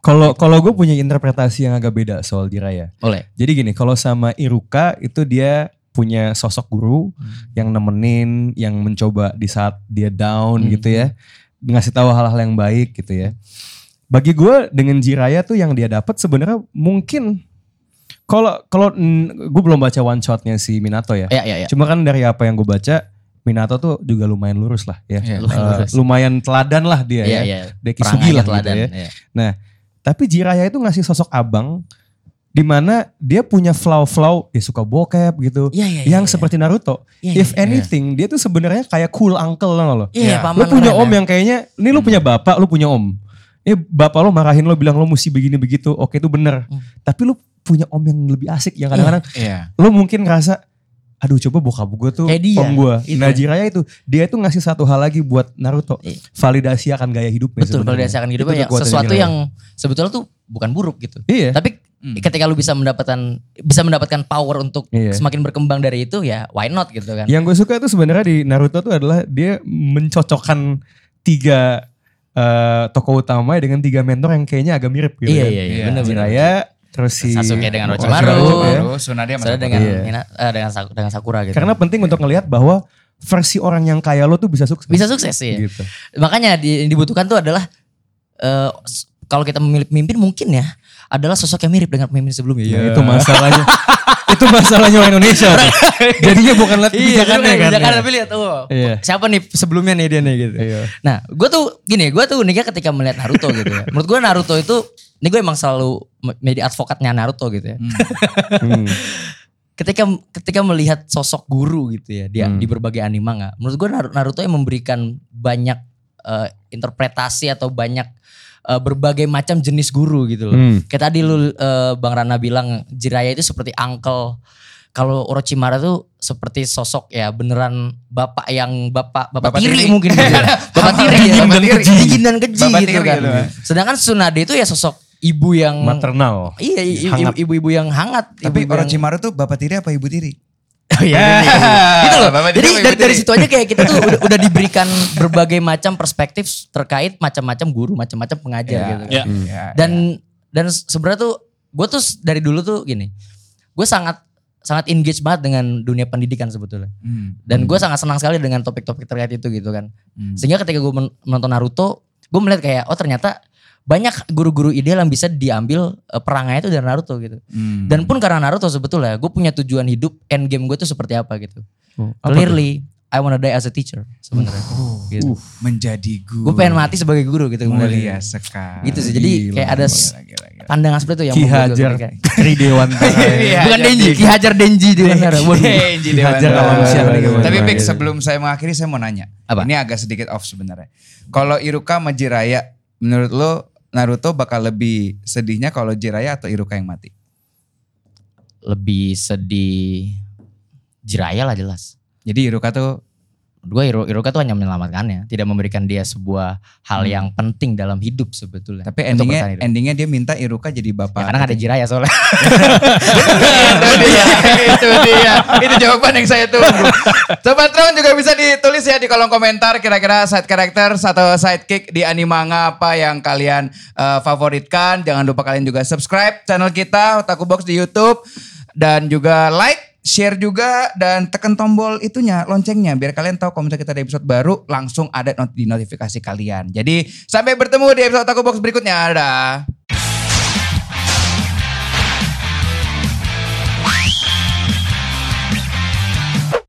Kalau kalau gue punya interpretasi yang agak beda soal Jiraya. Oleh. Jadi gini, kalau sama Iruka itu dia punya sosok guru yang nemenin, yang mencoba di saat dia down Hmm. gitu ya, ngasih tahu hal-hal yang baik gitu ya. Bagi gue dengan Jiraya tuh yang dia dapat sebenarnya mungkin kalau kalau gue belum baca one shotnya si Minato ya. Ya ya ya. Cuma kan dari apa yang gue baca, Minato tuh juga lumayan lurus lah ya. Iya. Lumayan lurus. lumayan teladan lah dia Iya ya. iya. Deki Perangainya Sugi lah gitu teladan, ya. iya. Tapi Jiraya itu ngasih sosok abang di mana dia punya flow-flow, dia suka bokep gitu. Iya iya. yang iya, seperti Naruto. Iya, If anything, dia tuh sebenarnya kayak cool uncle lah lo. Iya, Iya. paman Lu punya om ya. yang kayaknya, ini lu punya bapak, lu punya om. Ini bapak lo marahin lo bilang lo mesti begini begitu. Oke itu bener. Hmm. Tapi lu punya om yang lebih asik yang kadang-kadang Iya. lo mungkin ngerasa aduh coba bokap gue tuh Kayak dia, om gue. Nah Jiraya itu dia itu ngasih satu hal lagi buat Naruto. Iya. Validasi akan gaya hidupnya. Betul sebenarnya. dirasakan Itu hidupnya ya, sesuatu yang sebetulnya tuh bukan buruk gitu. Iya. Tapi Hmm. ketika lu bisa mendapatkan bisa mendapatkan power untuk Iya. semakin berkembang dari itu ya why not gitu kan. Yang gue suka itu sebenarnya di Naruto tuh adalah dia mencocokkan tiga eh, tokoh utama dengan tiga mentor yang kayaknya agak mirip gitu Iya kan. iya iya Iya. benar benar. Jiraya terus si Sasuke dengan Orochimaru, Orochimaru. ya. Tsunade sama dengan Iya. Mina- eh, dengan dengan Sakura gitu. Karena penting untuk ngelihat bahwa versi orang yang kaya lo tuh bisa sukses. bisa sukses sih. Gitu. Makanya di- yang dibutuhkan tuh adalah eh, s- kalau kita memilih pemimpin mungkin ya adalah sosok yang mirip dengan pemimpin sebelumnya. Ya, itu masalahnya. itu masalahnya orang Indonesia. Jadinya bukan lihat kebijakannya kan. Kebijakan tapi lihat oh, Iya. siapa nih sebelumnya nih dia nih gitu. Iya. Nah, gue tuh gini, gue tuh uniknya ketika melihat Naruto gitu ya. Menurut gue Naruto itu, ini gue emang selalu me- menjadi advokatnya Naruto gitu ya. Hmm. Ketika ketika melihat sosok guru gitu ya, dia Hmm. di berbagai anime manga. Menurut gue Naru- Naruto yang memberikan banyak eh, interpretasi atau banyak eh, berbagai macam jenis guru gitu loh. Hmm. Kayak tadi lu eh, Bang Rana bilang Jiraya itu seperti uncle. Kalau Orochimaru tuh seperti sosok ya beneran bapak yang bapak bapak, Bapak tiri, tiri. mungkin gitu ya. Bapak tiri ya. Dingin dan keji. Dingin dan keji Bapak gitu tiri kan. gitu. Sedangkan Tsunade itu ya sosok ibu yang Maternal. Iya, ibu-ibu yang hangat. Tapi ibu-ibu yang- Orochimaru tuh bapak tiri apa ibu tiri? Oh iya, iya, iya. gitu loh. Bapak Jadi dari, dari situ aja kayak kita tuh udah, udah diberikan berbagai macam perspektif terkait macam-macam guru, macam-macam pengajar Iya. gitu. Ya. Ya, Dan dan sebenarnya tuh gue tuh dari dulu tuh gini, gue sangat sangat engage banget dengan dunia pendidikan sebetulnya. Hmm. Dan gue sangat senang sekali dengan topik-topik terkait itu gitu kan. Hmm. Sehingga ketika gue menonton Naruto, gue melihat kayak oh ternyata banyak guru-guru ideal yang bisa diambil eh, perangainya itu dari Naruto gitu. Hmm. Dan pun karena Naruto sebetulnya gue punya tujuan hidup end game gue tuh seperti apa gitu. Oh, apa? Clearly I wanna die as a teacher sebenarnya. gitu. menjadi guru. Gue pengen mati sebagai guru gitu. mulia sebenarnya. sekali. Gitu sih. Jadi Gila, kayak ada Gila, gila, gila. pandangan seperti itu yang Ki Hajar kayak- Tri. Iya, Bukan Hajar Denji, Ki Hajar Denji. Waduh. Denji gimana? Tapi Pik Iya. sebelum saya mengakhiri saya mau nanya. Apa? Ini agak sedikit off sebenarnya. Kalau Iruka sama Jiraya menurut lo Naruto bakal lebih sedihnya kalau Jiraya atau Iruka yang mati? Lebih sedih Jiraya lah jelas. Jadi Iruka tuh Gue Hiro, Hiroka tuh hanya menyelamatkannya, tidak memberikan dia sebuah hal yang penting dalam hidup sebetulnya. Hmm. tapi endingnya endingnya dia minta Iruka jadi bapak. Ya, karena gak ada Jiraya soalnya. itu dia, itu dia. Itu jawaban yang saya tunggu. Sobat Tron juga bisa ditulis ya di kolom komentar kira-kira side character atau sidekick di animanga apa yang kalian eh, favoritkan. Jangan lupa kalian juga subscribe channel kita Otaku Box di YouTube dan juga like share juga dan tekan tombol itunya loncengnya biar kalian tahu kalau misalnya kita ada episode baru langsung ada not- di notifikasi kalian. Jadi sampai bertemu di episode Otaku Box berikutnya. Dadah.